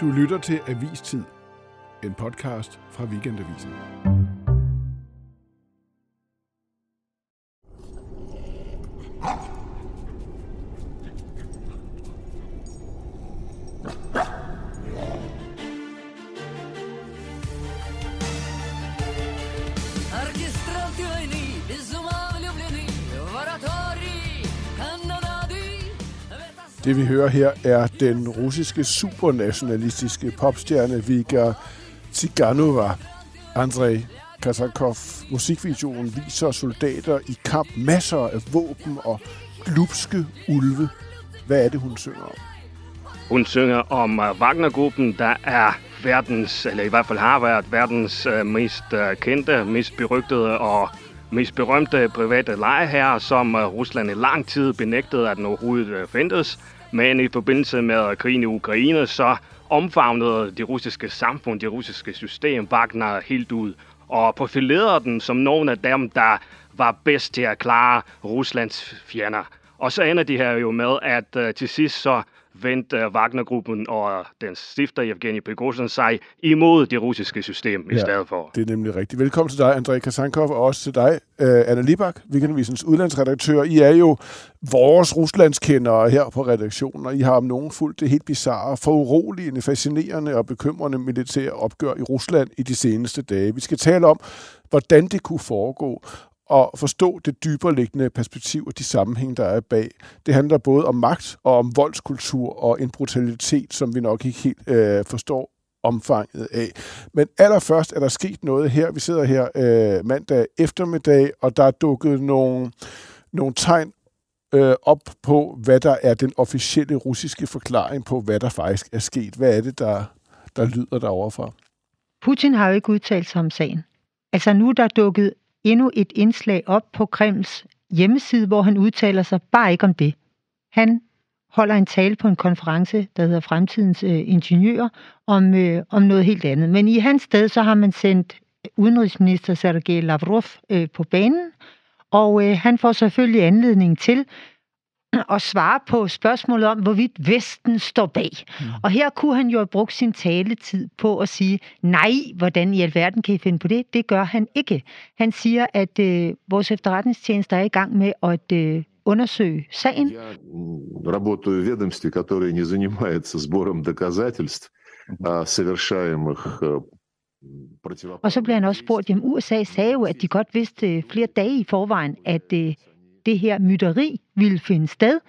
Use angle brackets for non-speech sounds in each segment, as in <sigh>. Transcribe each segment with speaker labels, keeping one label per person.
Speaker 1: Du lytter til Avistid, en podcast fra Weekendavisen.
Speaker 2: Ah!
Speaker 1: Det vi hører her er den russiske supernationalistiske popstjerne Vika Tsiganova. Andrei Kazakov. Musikvideoen viser soldater i kamp, masser af våben og glupske ulve. Hvad er det, hun synger om?
Speaker 3: Hun synger om øh, Wagner-gruppen, der er verdens, eller i hvert fald har været verdens øh, mest øh, kendte, mest berygtede og mest berømte private lejeherre, som Rusland i lang tid benægtede, at den overhovedet uh, fandtes. Men i forbindelse med krigen i Ukraine, så omfavnede det russiske samfund, det russiske system, Wagner helt ud og profilerede den som nogle af dem, der var bedst til at klare Ruslands fjender. Og så ender de her jo med, at øh, til sidst så vendte uh, Wagner-gruppen og den stifter Evgeni Prigozhin sig imod det russiske system ja, i stedet for.
Speaker 1: Det er nemlig rigtigt. Velkommen til dig, André Kasankov, og også til dig, uh, Anna Libak, Weekendavisens udlandsredaktør. I er jo vores Ruslandskendere her på redaktionen, og I har om nogen fulgt det helt bizarre, foruroligende, fascinerende og bekymrende militære opgør i Rusland i de seneste dage. Vi skal tale om, hvordan det kunne foregå, og forstå det dybere liggende perspektiv og de sammenhæng, der er bag. Det handler både om magt og om voldskultur og en brutalitet, som vi nok ikke helt øh, forstår omfanget af. Men allerførst er der sket noget her. Vi sidder her øh, mandag eftermiddag, og der er dukket nogle, nogle tegn øh, op på, hvad der er den officielle russiske forklaring på, hvad der faktisk er sket. Hvad er det, der, der lyder derovre fra?
Speaker 4: Putin har jo ikke udtalt sig om sagen. Altså nu er der dukket endnu et indslag op på Kremls hjemmeside, hvor han udtaler sig bare ikke om det. Han holder en tale på en konference, der hedder Fremtidens øh, Ingeniører, om, øh, om noget helt andet. Men i hans sted, så har man sendt udenrigsminister Sergej Lavrov øh, på banen, og øh, han får selvfølgelig anledning til <clears throat> at svare på spørgsmålet om, hvorvidt Vesten står bag. Mm. Og her kunne han jo have brugt sin taletid på at sige, nej, hvordan i alverden kan I finde på det? Det gør han ikke. Han siger, at øh, vores efterretningstjeneste er i gang med at øh, undersøge sagen.
Speaker 5: Я м, работаю в ведомстве, которое не занимается сбором доказательств о совершаемых э, противоправных
Speaker 4: Og så bliver han også spurgt, jamen USA sagde jo, at de godt vidste øh, flere dage i forvejen, at øh, det her mytteri ville finde sted.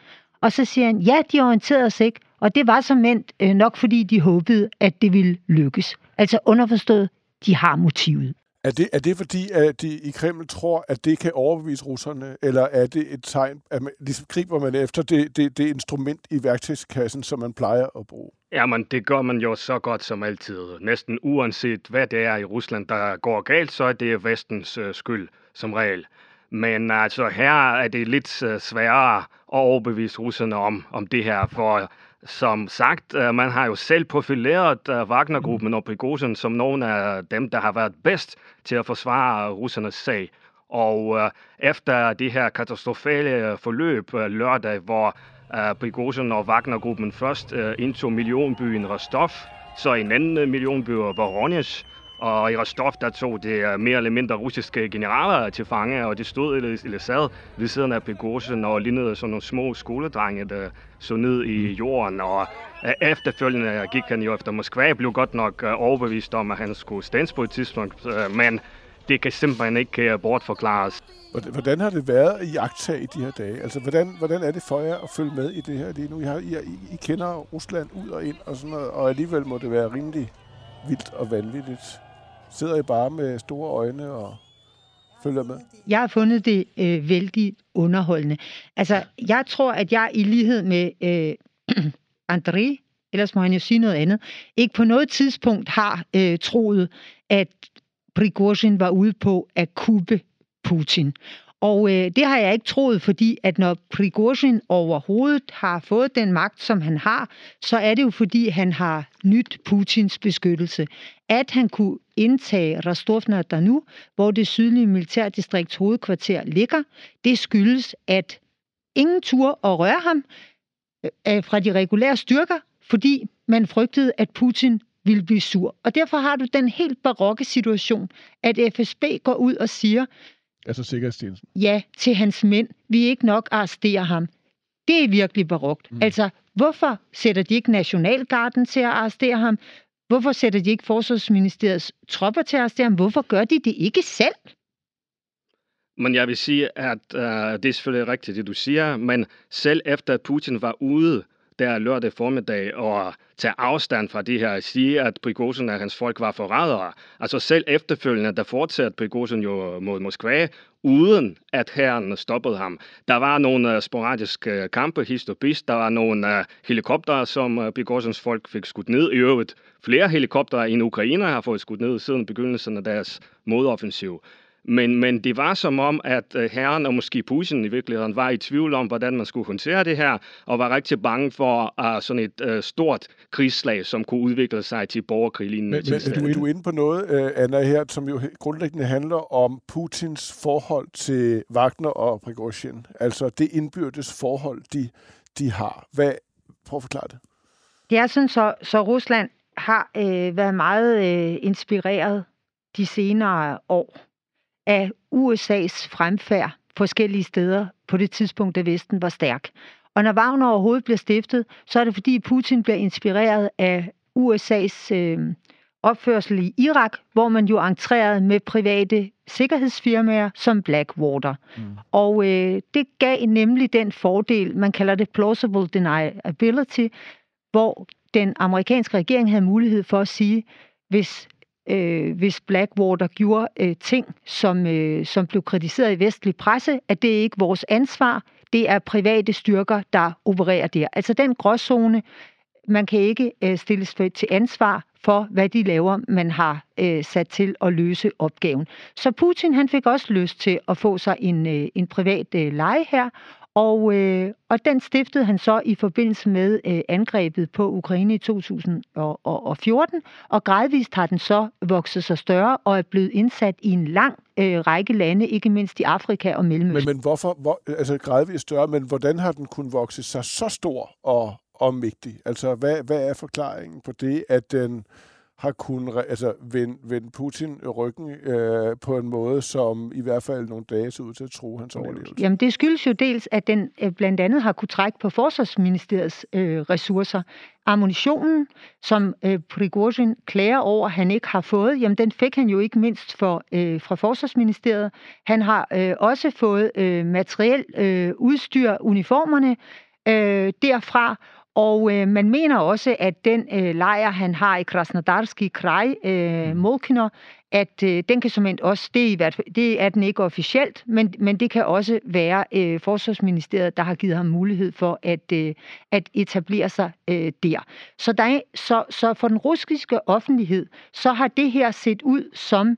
Speaker 4: Og så siger han, ja, de orienterede os ikke, og det var som endt øh, nok fordi de håbede, at det ville lykkes. Altså underforstået, de har motivet.
Speaker 1: Er det, er det fordi, at de i Kreml tror, at det kan overbevise russerne, eller er det et tegn, at man, ligesom griber man efter det, det, det instrument i værktøjskassen, som man plejer at bruge?
Speaker 3: Jamen, det gør man jo så godt som altid. Næsten uanset hvad det er i Rusland, der går galt, så er det vestens øh, skyld som regel. Men altså, her er det lidt øh, sværere at overbevise russerne om, om det her, for som sagt, øh, man har jo selv profileret Wagnergruppen Wagner-gruppen og Prigozhin som nogle af dem, der har været bedst til at forsvare russernes sag. Og øh, efter det her katastrofale forløb øh, lørdag, hvor øh, Prigozhin og Wagner-gruppen først øh, indtog millionbyen Rostov, så en anden millionby var Voronezh, og i Rostov, der tog det øh, mere eller mindre russiske generaler til fange, og de stod eller, eller sad ved siden af Prigozhin og lignede sådan nogle små skoledrenge, der så ned i jorden. Og øh, efterfølgende gik han jo efter Moskva, blev godt nok øh, overbevist om, at han skulle stands på et tidspunkt, men det kan simpelthen ikke bortforklares.
Speaker 1: Hvordan- har det været at jagtage i de her dage? Altså, hvordan, hvordan er det for jer at følge med i det her lige nu? I, har, I, I kender Rusland ud og ind og sådan noget, og alligevel må det være rimelig vildt og vanvittigt. Sidder I bare med store øjne og følger med?
Speaker 4: Jeg har fundet det øh, vældig underholdende. Altså, jeg tror, at jeg i lighed med øh, <clears throat> André, ellers må han jo sige noget andet, ikke på noget tidspunkt har øh, troet, at Prigozhin var ude på at kuppe Putin. Og øh, det har jeg ikke troet, fordi at når Prigozhin overhovedet har fået den magt, som han har, så er det jo fordi, han har nyt Putins beskyttelse. At han kunne indtage Rostov-na-Donu, hvor det sydlige militærdistrikts hovedkvarter ligger, det skyldes, at ingen tur at røre ham øh, øh, fra de regulære styrker, fordi man frygtede, at Putin ville blive sur. Og derfor har du den helt barokke situation, at FSB går ud og siger,
Speaker 1: Altså Sikkerhedstjenesten.
Speaker 4: ja til hans mænd, vi er ikke nok arrestere ham. Det er virkelig barokt. Mm. Altså, hvorfor sætter de ikke Nationalgarden til at arrestere ham? Hvorfor sætter de ikke Forsvarsministeriets tropper til at arrestere ham? Hvorfor gør de det ikke selv?
Speaker 3: Men jeg vil sige, at uh, det er selvfølgelig rigtigt, det du siger, men selv efter at Putin var ude der lørdag formiddag og tage afstand fra det her og sige, at Prigozhin og hans folk var forrædere. Altså selv efterfølgende, der fortsatte Prigozhin jo mod Moskva, uden at herren stoppede ham. Der var nogle øh, sporadiske øh, kampe, hist og. Der var nogle øh, helikoptere, som Prigozhins folk fik skudt ned. I øvrigt flere helikoptere end Ukraine har fået skudt ned siden begyndelsen af deres modoffensiv. Men, men det var som om, at uh, herren og måske Putin i virkeligheden var i tvivl om, hvordan man skulle håndtere det her, og var rigtig bange for uh, sådan et uh, stort krigsslag, som kunne udvikle sig til borgerkrig lignende
Speaker 1: Men, men du, er- du er inde på noget, øh, Anna, her, som jo grundlæggende handler om Putins forhold til Wagner og Prigozhin. Altså det indbyrdes forhold, de, de har. Hvad, prøv at forklare det.
Speaker 4: Det er sådan, så, så Rusland har øh, været meget øh, inspireret de senere år af USA's fremfærd forskellige steder på det tidspunkt, da Vesten var stærk. Og når Wagner overhovedet bliver stiftet, så er det fordi Putin bliver inspireret af USA's øh, opførsel i Irak, hvor man jo entrerede med private sikkerhedsfirmaer som Blackwater. Mm. Og øh, det gav nemlig den fordel, man kalder det plausible deniability, hvor den amerikanske regering havde mulighed for at sige, hvis, øh, hvis Blackwater gjorde øh, ting, som, øh, som blev kritiseret i vestlig presse, at det er ikke vores ansvar, det er private styrker, der opererer der. Altså den gråzone, man kan ikke øh, stilles til ansvar for, hvad de laver, man har øh, sat til at løse opgaven. Så Putin han fik også lyst til at få sig en, øh, en privat øh, leje her, og, øh, og den stiftede han så i forbindelse med øh, angrebet på Ukraine i 2014, og gradvist har den så vokset sig større og er blevet indsat i en lang øh, række lande, ikke mindst i Afrika og Mellemøsten.
Speaker 1: Men, men hvorfor, hvor, altså gradvist større, men hvordan har den kunnet vokse sig så stor og, og mægtig? Altså hvad, hvad er forklaringen på det, at den har kunnet altså, vende, vende Putin ryggen øh, på en måde, som i hvert fald nogle dage så ud til at tro hans overlevelse?
Speaker 4: Jamen det skyldes jo dels, at den øh, blandt andet har kunne trække på Forsvarsministeriets øh, ressourcer. Ammunitionen, som øh, Prigozhin klager over, han ikke har fået, jamen den fik han jo ikke mindst for, øh, fra Forsvarsministeriet. Han har øh, også fået øh, materiel øh, udstyr, uniformerne øh, derfra, og øh, man mener også, at den øh, lejr, han har i Krasnodarski Kraj, øh, Molkino, at øh, den kan som også, det er, i hvert fald, det er den ikke officielt, men, men det kan også være øh, Forsvarsministeriet, der har givet ham mulighed for at, øh, at etablere sig øh, der. Så, der er, så, så for den russiske offentlighed, så har det her set ud som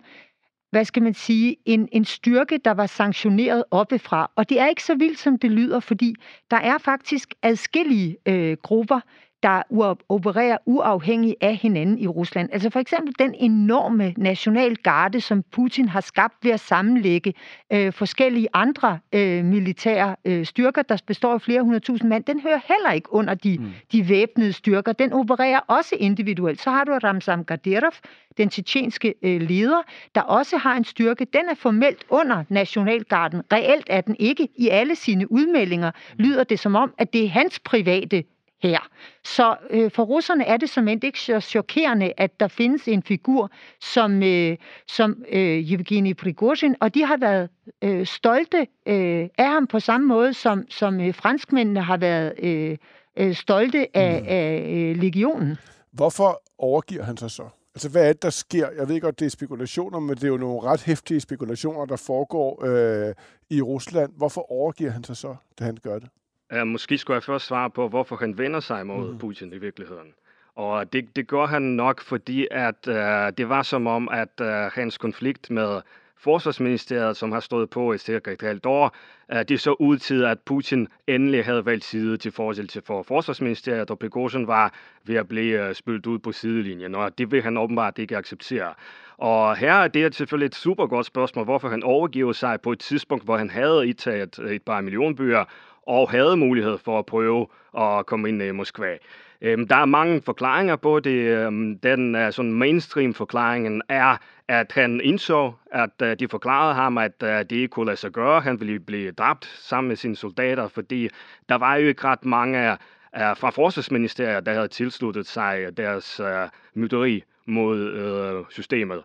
Speaker 4: hvad skal man sige, en, en styrke, der var sanktioneret oppefra. Og det er ikke så vildt, som det lyder, fordi der er faktisk adskillige øh, grupper, der opererer uafhængigt af hinanden i Rusland. Altså for eksempel den enorme nationalgarde, som Putin har skabt ved at sammenlægge øh, forskellige andre øh, militære øh, styrker, der består af flere hundredtusind mand, den hører heller ikke under de, mm. de væbnede styrker. Den opererer også individuelt. Så har du Ramzan Kadyrov, den tjetjenske øh, leder, der også har en styrke. Den er formelt under Nationalgarden. Reelt er den ikke. I alle sine udmeldinger lyder det som om, at det er hans private her. Så øh, for russerne er det som ikke så chokerende, at der findes en figur som, øh, som øh, Yevgeny Prigozhin, og de har været øh, stolte øh, af ham på samme måde, som, som øh, franskmændene har været øh, øh, stolte af, af øh, legionen.
Speaker 1: Hvorfor overgiver han sig så? Altså, hvad er det, der sker? Jeg ved godt, det er spekulationer, men det er jo nogle ret hæftige spekulationer, der foregår øh, i Rusland. Hvorfor overgiver han sig så, da han gør det?
Speaker 3: Uh, måske skulle jeg først svare på, hvorfor han vender sig mod mm. Putin i virkeligheden. Og det, det gør han nok, fordi at uh, det var som om, at uh, hans konflikt med Forsvarsministeriet, som har stået på i cirka et halvt år, uh, det så ud til, at Putin endelig havde valgt side til forskel til for Forsvarsministeriet, og Prigozhin var ved at blive uh, spillet ud på sidelinjen, og det vil han åbenbart ikke acceptere. Og her er det selvfølgelig et super godt spørgsmål, hvorfor han overgiver sig på et tidspunkt, hvor han havde indtaget et par millionbyer, og havde mulighed for at prøve at komme ind i Moskva. Øhm, der er mange forklaringer på det. Øhm, den uh, sådan mainstream-forklaringen er, at han indså, at uh, de forklarede ham, at uh, det ikke kunne lade sig gøre. Han ville blive dræbt sammen med sine soldater, fordi der var jo ikke ret mange uh, fra forsvarsministeriet, der havde tilsluttet sig deres uh, myteri mod systemet.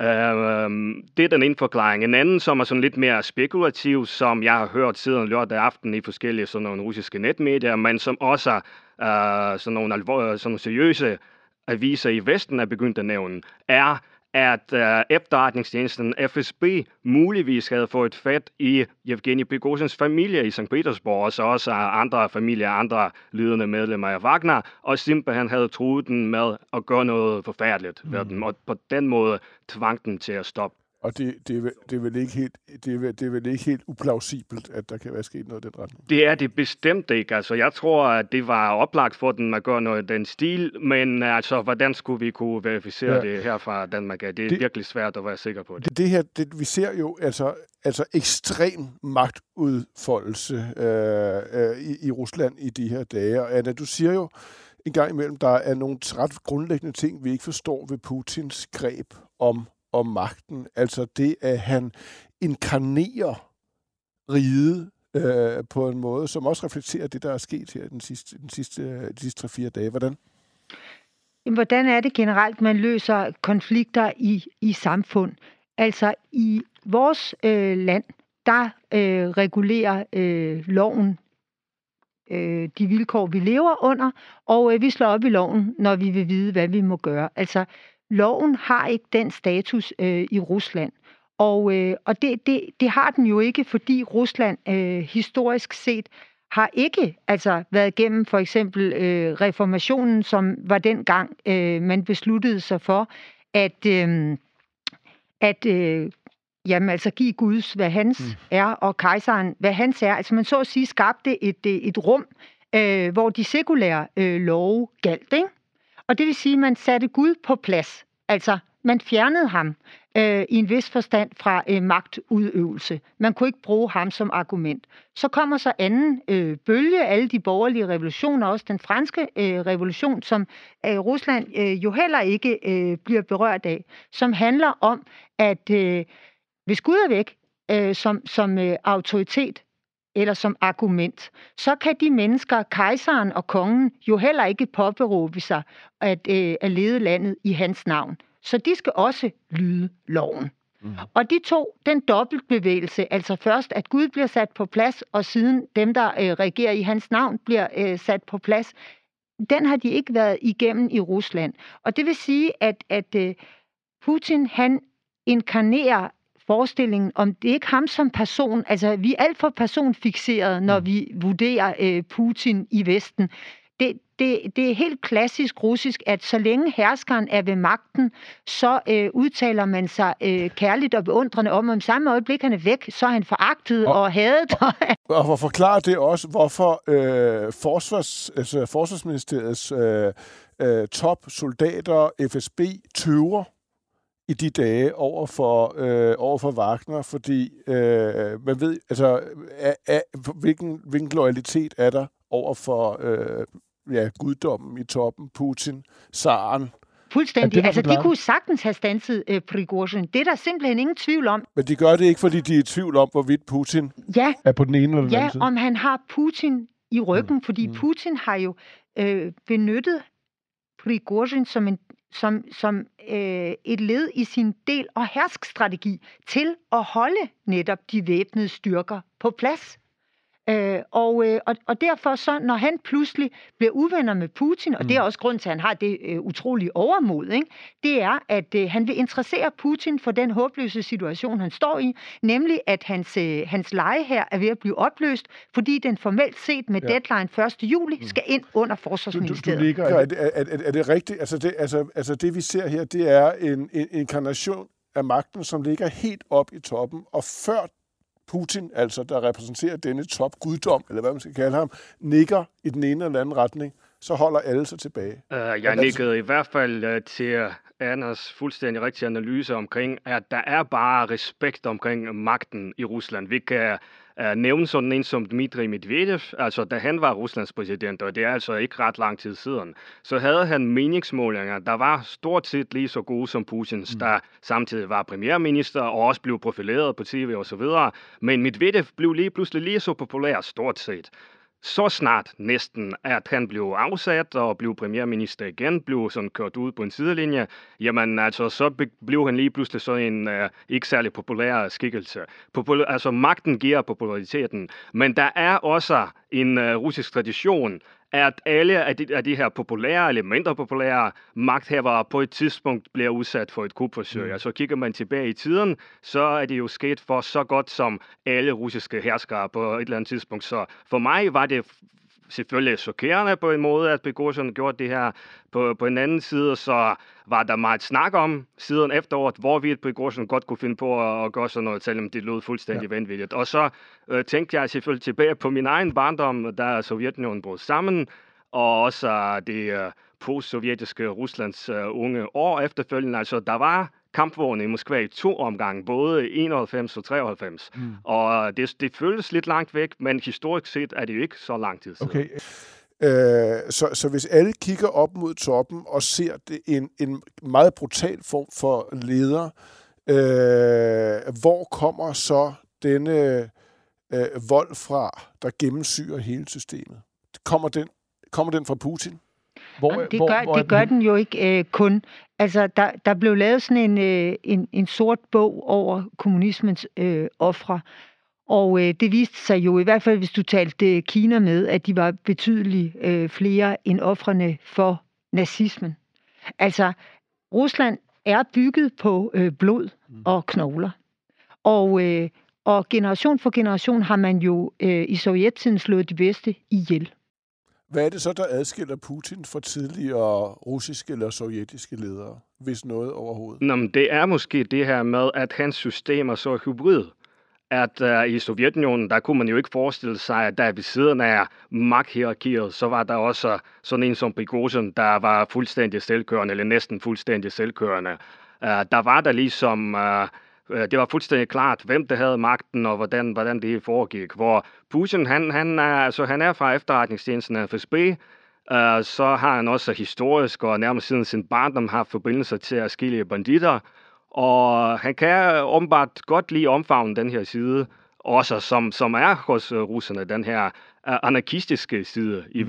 Speaker 3: Uh, det er den ene forklaring. En anden, som er sådan lidt mere spekulativ, som jeg har hørt siden lørdag aften i forskellige sådan nogle russiske netmedier, men som også uh, sådan, nogle alvor, sådan nogle seriøse aviser i Vesten er begyndt at nævne, er, at uh, efterretningstjenesten FSB muligvis havde fået fat i Evgeni Prigozhins familie i St. Petersborg, og så også andre familier, andre ledende medlemmer af Wagner, og simpelthen havde truet den med at gøre noget forfærdeligt mm. ved dem, og på den måde tvang den til at stoppe.
Speaker 1: Og det, det, er, det, er vel ikke helt, det, er, det er vel ikke helt uplausibelt, at der kan være sket noget i den retning.
Speaker 3: Det er det bestemt ikke. Altså, jeg tror, at det var oplagt for den at gøre noget i den stil, men altså, hvordan skulle vi kunne verificere
Speaker 1: Ja.
Speaker 3: det her fra Danmark? Det er
Speaker 1: det...
Speaker 3: virkelig svært at være sikker på det.
Speaker 1: Det, det her, det, vi ser jo altså, altså ekstrem magtudfoldelse øh, øh, i, i Rusland i de her dage. Og Anna, du siger jo en gang imellem, der er nogle ret grundlæggende ting, vi ikke forstår ved Putins greb om, om magten. Altså det, at han inkarnerer riget øh, på en måde, som også reflekterer det, der er sket her den sidste, den sidste, øh, de sidste 3-4 dage. Hvordan?
Speaker 4: Jamen, hvordan er det generelt, man løser konflikter i, i samfund? Altså i vores øh, land, der øh, regulerer øh, loven øh, de vilkår, vi lever under, og øh, vi slår op i loven, når vi vil vide, hvad vi må gøre. Altså, loven har ikke den status øh, i Rusland. Og, øh, og det, det, det har den jo ikke, fordi Rusland øh, historisk set har ikke altså været igennem for eksempel øh, reformationen, som var den gang, øh, man besluttede sig for at, øh, at øh, jamen, altså give Guds, hvad hans mm. er, og kejseren, hvad hans er. Altså man så at sige skabte et, øh, et rum, øh, hvor de sekulære øh, love galt. Ikke? Og det vil sige, at man satte Gud på plads. Altså man fjernede ham øh, i en vis forstand fra øh, magtudøvelse. Man kunne ikke bruge ham som argument. Så kommer så anden øh, bølge, alle de borgerlige revolutioner, også den franske øh, revolution, som øh, Rusland øh, jo heller ikke øh, bliver berørt af, som handler om, at øh, hvis Gud er væk øh, som, som øh, autoritet eller som argument, så kan de mennesker, kejseren og kongen, jo heller ikke påberåbe sig at, øh, at lede landet i hans navn. Så de skal også lyde loven. Mm. Og de to, den dobbeltbevægelse, altså først at Gud bliver sat på plads, og siden dem, der øh, regerer i hans navn, bliver øh, sat på plads, den har de ikke været igennem i Rusland. Og det vil sige, at, at øh, Putin, han inkarnerer forestillingen om, det er ikke ham som person, altså vi er alt for personfixeret, når vi vurderer øh, Putin i Vesten. Det, det, det er helt klassisk russisk, at så længe herskeren er ved magten, så øh, udtaler man sig øh, kærligt og beundrende om, om samme øjeblik han er væk, så er han foragtet
Speaker 1: Og-
Speaker 4: og, <laughs> og hadet.
Speaker 1: Og for at forklare det også, hvorfor øh, forsvars, altså Forsvarsministeriets øh, øh, topsoldater, FSB, tøver i de dage over for, øh, over for Wagner, fordi øh, man ved, altså, er, er, hvilken, hvilken loyalitet er der over for øh, ja, guddommen i toppen, Putin, Zaren.
Speaker 4: Fuldstændig.
Speaker 6: det,
Speaker 4: altså, de kunne sagtens have stanset øh, Prigozhin. Det er der simpelthen ingen tvivl om.
Speaker 1: Men de gør det ikke, fordi de er i tvivl om, hvorvidt Putin
Speaker 4: Ja,
Speaker 6: Er på den ene eller den
Speaker 4: Ja,
Speaker 6: anden side?
Speaker 4: om han har Putin i ryggen, mm. fordi
Speaker 6: mm.
Speaker 4: Putin har jo øh, benyttet Prigozhin som, en, som, som øh, et led i sin del- og herskstrategi til at holde netop de væbnede styrker på plads. Øh, og, øh, og, og derfor så, når han pludselig bliver uvenner med Putin, og mm. det er også grund til, at han har det øh, utrolige overmod, ikke? det er, at øh, han vil interessere Putin for den håbløse situation, han står i, nemlig at hans, øh, hans leje her er ved at blive opløst, fordi den formelt set med
Speaker 1: Ja.
Speaker 4: deadline 1. juli skal ind under
Speaker 6: Du, du, du
Speaker 4: forsvarsministeriet.
Speaker 6: ligger...
Speaker 1: Er det, er, er, er det rigtigt? Altså det, altså, altså det, vi ser her, det er en, en inkarnation af magten, som ligger helt op i toppen, og før Putin, altså der repræsenterer denne topguddom, eller hvad man skal kalde ham, nikker i den ene eller anden retning, så holder alle sig tilbage.
Speaker 3: Uh, jeg
Speaker 1: Hvordan-
Speaker 3: nikkede i hvert fald uh, til Anders fuldstændig rigtige analyse omkring, at der er bare respekt omkring magten i Rusland. Vi kan uh, nævne sådan en som Dmitri Medvedev, altså da han var Ruslands præsident, og det er altså ikke ret lang tid siden, så havde han meningsmålinger, der var stort set lige så gode som Putins, mm. der samtidig var premierminister og også blev profileret på tv og så videre. Men Medvedev blev lige pludselig lige så populær stort set så snart næsten, at han blev afsat og blev premierminister igen, blev sådan kørt ud på en sidelinje, jamen altså, så blev han lige pludselig så en uh, ikke særlig populær skikkelse. Popul- altså, magten giver populariteten, men der er også en uh, russisk tradition at alle af de, af de her populære eller mindre populære magthavere på et tidspunkt bliver udsat for et kupforsøg. Mm. Altså kigger man tilbage i tiden, så er det jo sket for så godt som alle russiske herskere på et eller andet tidspunkt. Så for mig var det selvfølgelig chokerende på en måde, at Prigozhin gjorde det her. På, på en anden side, så var der meget snak om siden efteråret, hvorvidt Prigozhin godt kunne finde på at, at gøre sådan noget, selvom det lød fuldstændig ja. vanvittigt. Og så øh, tænkte jeg selvfølgelig tilbage på min egen barndom, da Sovjetunionen brød sammen, og også det øh, post-sovjetiske Ruslands øh, unge år efterfølgende. Altså, der var kampvogne i Moskva i to omgange, både 91 og 93. Mm. Og det, det føles lidt langt væk, men historisk set er det jo ikke så lang tid siden.
Speaker 1: Okay. Øh, så, så hvis alle kigger op mod toppen og ser det en, en meget brutal form for leder, øh, hvor kommer så denne øh, vold fra, der gennemsyrer hele systemet? Kommer den, kommer den fra Putin?
Speaker 4: Hvor, Jamen, det, hvor, gør, hvor det gør den jo ikke øh, kun. Altså, der, der blev lavet sådan en, øh, en, en sort bog over kommunismens øh, ofre, og øh, det viste sig jo, i hvert fald hvis du talte Kina med, at de var betydeligt øh, flere end offrene for nazismen. Altså, Rusland er bygget på øh, blod mm. og knogler. Og, øh, og generation for generation har man jo øh, i sovjettiden slået de bedste ihjel.
Speaker 1: Hvad er det så, der adskiller Putin fra tidligere russiske eller sovjetiske ledere, hvis noget overhovedet?
Speaker 3: Nå, men det er måske det her med, at hans system er så hybrid at uh, i Sovjetunionen, der kunne man jo ikke forestille sig, at der ved siden af magthierarkiet, så var der også sådan en som Prigozhin, der var fuldstændig selvkørende, eller næsten fuldstændig selvkørende. Uh, der var der ligesom, uh, det var fuldstændig klart, hvem der havde magten, og hvordan, hvordan det foregik. Hvor Putin, han, han, er, altså, han er fra efterretningstjenesten FSB, Uh, så har han også historisk og nærmest siden sin barndom haft forbindelser til at skille banditter. Og han kan åbenbart godt lide omfavne den her side, også som, som er hos uh, russerne, den her uh, anarkistiske side i mm.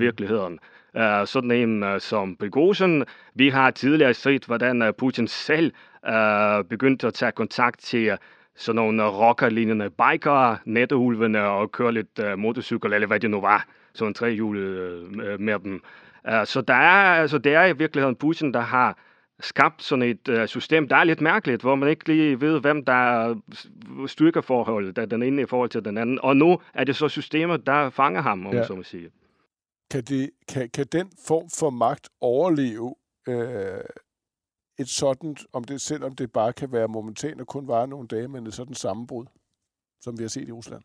Speaker 3: Uh, sådan en uh, som Prigozhin. Vi har tidligere set, hvordan uh, Putin selv uh, begyndte at tage kontakt til uh, sådan nogle rockerlignende biker, netteulvene og køre lidt uh, motorcykel, eller hvad det nu var. Sådan tre hjul uh, med dem. Uh, så der er, altså, det er i virkeligheden Putin, der har skabt sådan et uh, system, der er lidt mærkeligt, hvor man ikke lige ved, hvem der styrker forholdet, der den ene i forhold til den anden. Og nu er det så systemet, der fanger ham, om ja. så må sige.
Speaker 1: Kan, det, kan, kan den form for magt overleve øh, et sådan, om det, selvom det bare kan være momentant og kun vare nogle dage, men et sådan sammenbrud, som vi har set i Rusland?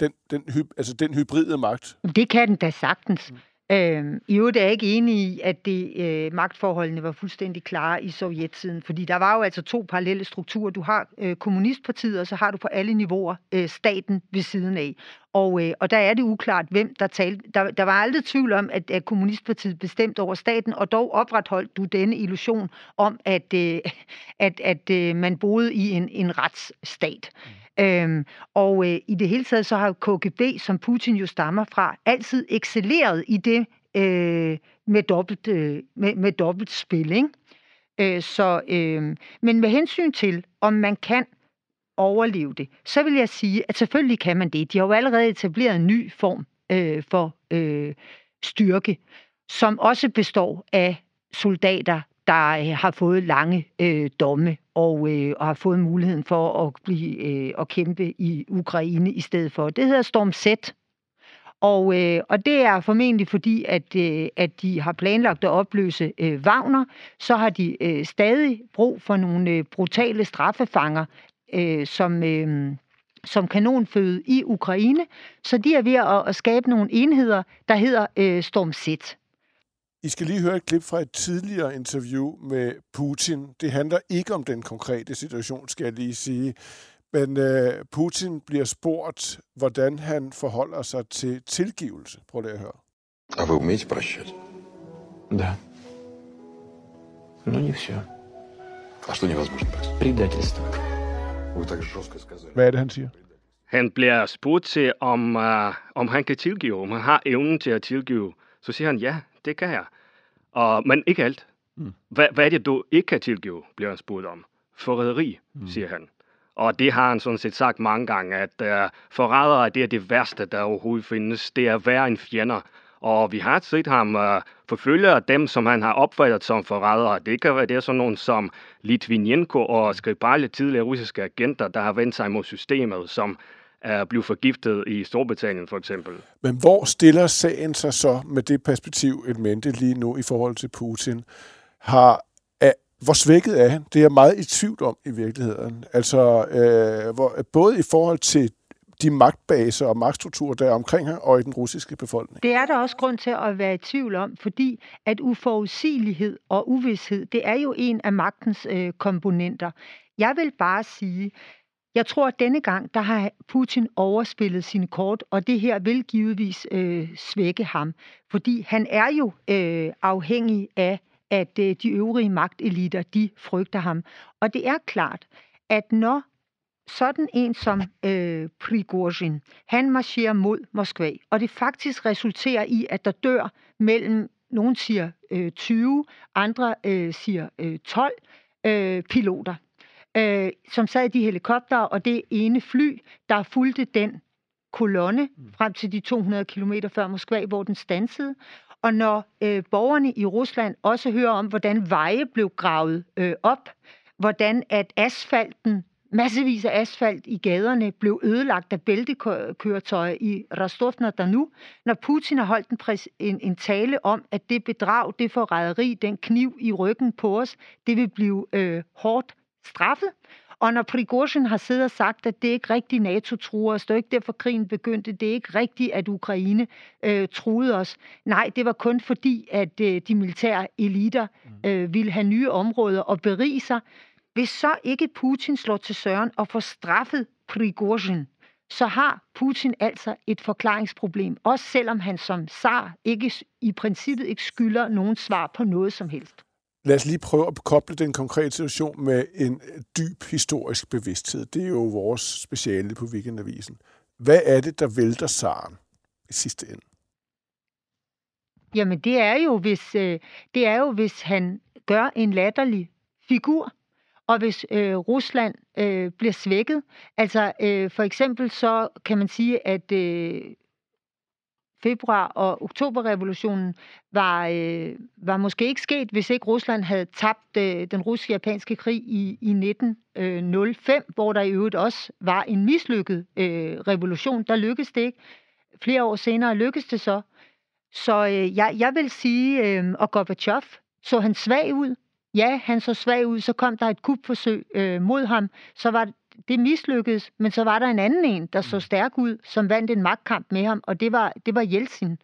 Speaker 1: Den, den, altså den hybride magt.
Speaker 4: Det kan den da sagtens. Øh, I øvrigt er jeg ikke enig i, at det, øh, magtforholdene var fuldstændig klare i sovjettiden, fordi der var jo altså to parallelle strukturer. Du har øh, kommunistpartiet, og så har du på alle niveauer øh, staten ved siden af. Og, øh, og der er det uklart, hvem der talte. Der, der var aldrig tvivl om, at, at kommunistpartiet bestemte over staten, og dog opretholdt du denne illusion om, at, øh, at, at øh, man boede i en, en retsstat. Mm. Øhm, og øh, i det hele taget så har KGB, som Putin jo stammer fra, altid excelleret i det øh, med, dobbelt, øh, med, med dobbelt spil. Ikke? Øh, så, øh, men med hensyn til, om man kan overleve det, så vil jeg sige, at selvfølgelig kan man det. De har jo allerede etableret en ny form øh, for øh, styrke, som også består af soldater, der øh, har fået lange øh, domme og, øh, og har fået muligheden for at blive øh, at kæmpe i Ukraine i stedet for. Det hedder Storm Z. Og, øh, og det er formentlig fordi, at, øh, at de har planlagt at opløse øh, Wagner, så har de øh, stadig brug for nogle øh, brutale straffefanger, øh, som, øh, som kanonføde i Ukraine. Så de er ved at, at skabe nogle enheder, der hedder øh, Storm Z.
Speaker 1: I skal lige høre et klip fra et tidligere interview med Putin. Det handler ikke om den konkrete situation, skal jeg lige sige. Men øh, Putin bliver spurgt, hvordan han forholder sig til tilgivelse. Prøv lige at høre.
Speaker 6: А вы умеете прощать?
Speaker 7: Да. Но не все.
Speaker 6: А что невозможно простить?
Speaker 7: Предательство.
Speaker 6: Вы так жестко сказали.
Speaker 1: Hvad er det, han siger?
Speaker 3: Han bliver spurgt til, om, uh, om han kan tilgive, om han har evnen til at tilgive. Så siger han, ja, det kan jeg. Og, men ikke alt. Mm. Hvad, hvad er det, du ikke kan tilgive, bliver han spurgt om. Forræderi, mm. siger han. Og det har han sådan set sagt mange gange, at uh, forrædere det er det værste, der overhovedet findes. Det er værre end fjender. Og vi har set ham uh, forfølge dem, som han har opfattet som forrædere. Det kan være det er sådan nogen som Litvinenko og Skripal, tidligere russiske agenter, der har vendt sig mod systemet, som er blevet forgiftet i Storbritannien for eksempel.
Speaker 1: Men hvor stiller sagen sig så med det perspektiv et mente lige nu i forhold til Putin? Har, er, hvor svækket er han? Det er jeg meget i tvivl om i virkeligheden. Altså, øh, hvor, både i forhold til de magtbaser og magtstrukturer, der er omkring ham, og i den russiske befolkning.
Speaker 4: Det er der også grund til at være i tvivl om, fordi at uforudsigelighed og uvidshed, det er jo en af magtens øh, komponenter. Jeg vil bare sige, jeg tror, at denne gang, der har Putin overspillet sine kort, og det her vil givetvis øh, svække ham, fordi han er jo øh, afhængig af, at øh, de øvrige magteliter, de frygter ham. Og det er klart, at når sådan en som øh, Prigozhin, han marcherer mod Moskva, og det faktisk resulterer i, at der dør mellem, nogen siger øh, 20, andre øh, siger øh, 12 øh, piloter, øh, som sad i de helikopter, og det ene fly, der fulgte den kolonne frem til de 200 km før Moskva, hvor den stansede. Og når øh, borgerne i Rusland også hører om, hvordan veje blev gravet øh, op, hvordan at asfalten massevis af asfalt i gaderne blev ødelagt af bæltekøretøjer i rostov na nu når Putin har holdt en, præs, en, en tale om, at det bedrag, det forræderi, den kniv i ryggen på os, det vil blive øh, hårdt straffet. Og når Prigozhin har siddet og sagt, at det ikke rigtig NATO truer os, det er ikke derfor krigen begyndte, det er ikke rigtigt, at Ukraine øh, truede os. Nej, det var kun fordi, at øh, de militære eliter øh, ville have nye områder og berige sig. Hvis så ikke Putin slår til søren og får straffet Prigozhin, så har Putin altså et forklaringsproblem, også selvom han som zar ikke i princippet ikke skylder nogen svar på noget som helst.
Speaker 1: Lad os lige prøve at koble den konkrete situation med en dyb historisk bevidsthed. Det er jo vores speciale på Weekendavisen. Hvad er det, der vælter Saren i sidste ende?
Speaker 4: Jamen det er jo, hvis, øh, det er jo, hvis han gør en latterlig figur, og hvis øh, Rusland øh, bliver svækket. Altså øh, for eksempel så kan man sige, at øh, februar- og oktoberrevolutionen var, øh, var måske ikke sket, hvis ikke Rusland havde tabt øh, den russisk-japanske krig i, i 1905, øh, hvor der i øvrigt også var en mislykket øh, revolution. Der lykkedes det ikke. Flere år senere lykkedes det så. Så øh, jeg, jeg vil sige, øh, og Gorbachev, så han svag ud. Ja, han så svag ud. Så kom der et kupforsøg øh, mod ham. Så var det mislykkedes, men så var der en anden en, der så stærk ud, som vandt en magtkamp med ham, og det var, det var Jeltsin.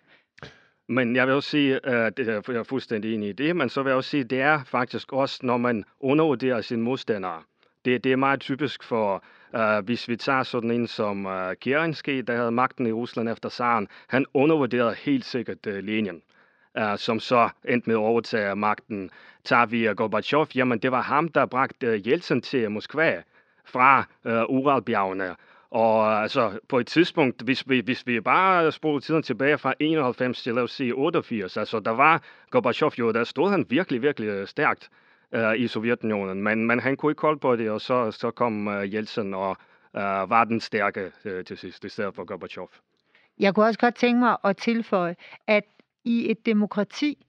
Speaker 3: Men jeg vil også sige, at jeg er fuldstændig enig i det, men så vil jeg også sige, at det er faktisk også, når man undervurderer sine modstandere. Det, det er meget typisk for, uh, hvis vi tager sådan en som uh, Kerensky, der havde magten i Rusland efter zaren, han undervurderede helt sikkert uh, Lenin, uh, som så endte med at overtage magten. Tager vi Gorbachev, jamen det var ham, der bragte uh, Jeltsin til Moskva fra øh, Uralbjergene. Og altså, på et tidspunkt, hvis vi, hvis vi bare spoler tiden tilbage fra 91 til, lad os sige, 88, altså, der var Gorbachev jo, der stod han virkelig, virkelig stærkt øh, i Sovjetunionen, men, men han kunne ikke holde på det, og så, så kom øh, Jeltsin og øh, var den stærke øh, til sidst, i stedet for Gorbachev.
Speaker 4: Jeg kunne også godt tænke mig at tilføje, at i et demokrati,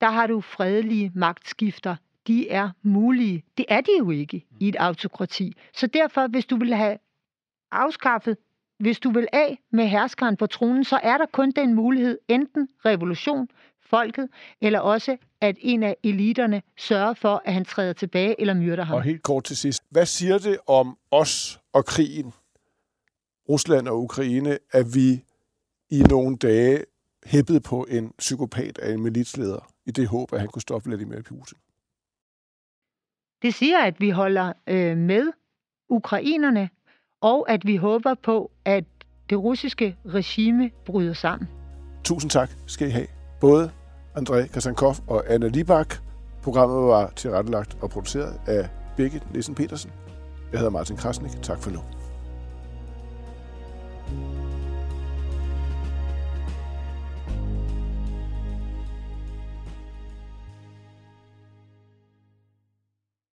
Speaker 4: der har du fredelige magtskifter. De er mulige. Det er de jo ikke i et autokrati. Så derfor, hvis du vil have afskaffet, hvis du vil af med herskeren på tronen, så er der kun den mulighed, enten revolution, folket, eller også, at en af eliterne sørger for, at han træder tilbage eller myrder ham.
Speaker 1: Og helt kort til sidst. Hvad siger det om os og krigen, Rusland og Ukraine, at vi i nogle dage hæppede på en psykopat af en militsleder, i det håb, at han kunne stoppe Vladimir Putin?
Speaker 4: Det siger, at vi holder øh, med ukrainerne, og at vi håber på, at det russiske regime bryder sammen.
Speaker 1: Tusind tak skal I have. Både André Kasankov og Anna Libak. Programmet var tilrettelagt og produceret af Birgit Nissen Petersen. Jeg hedder Martin Krasnik. Tak for nu.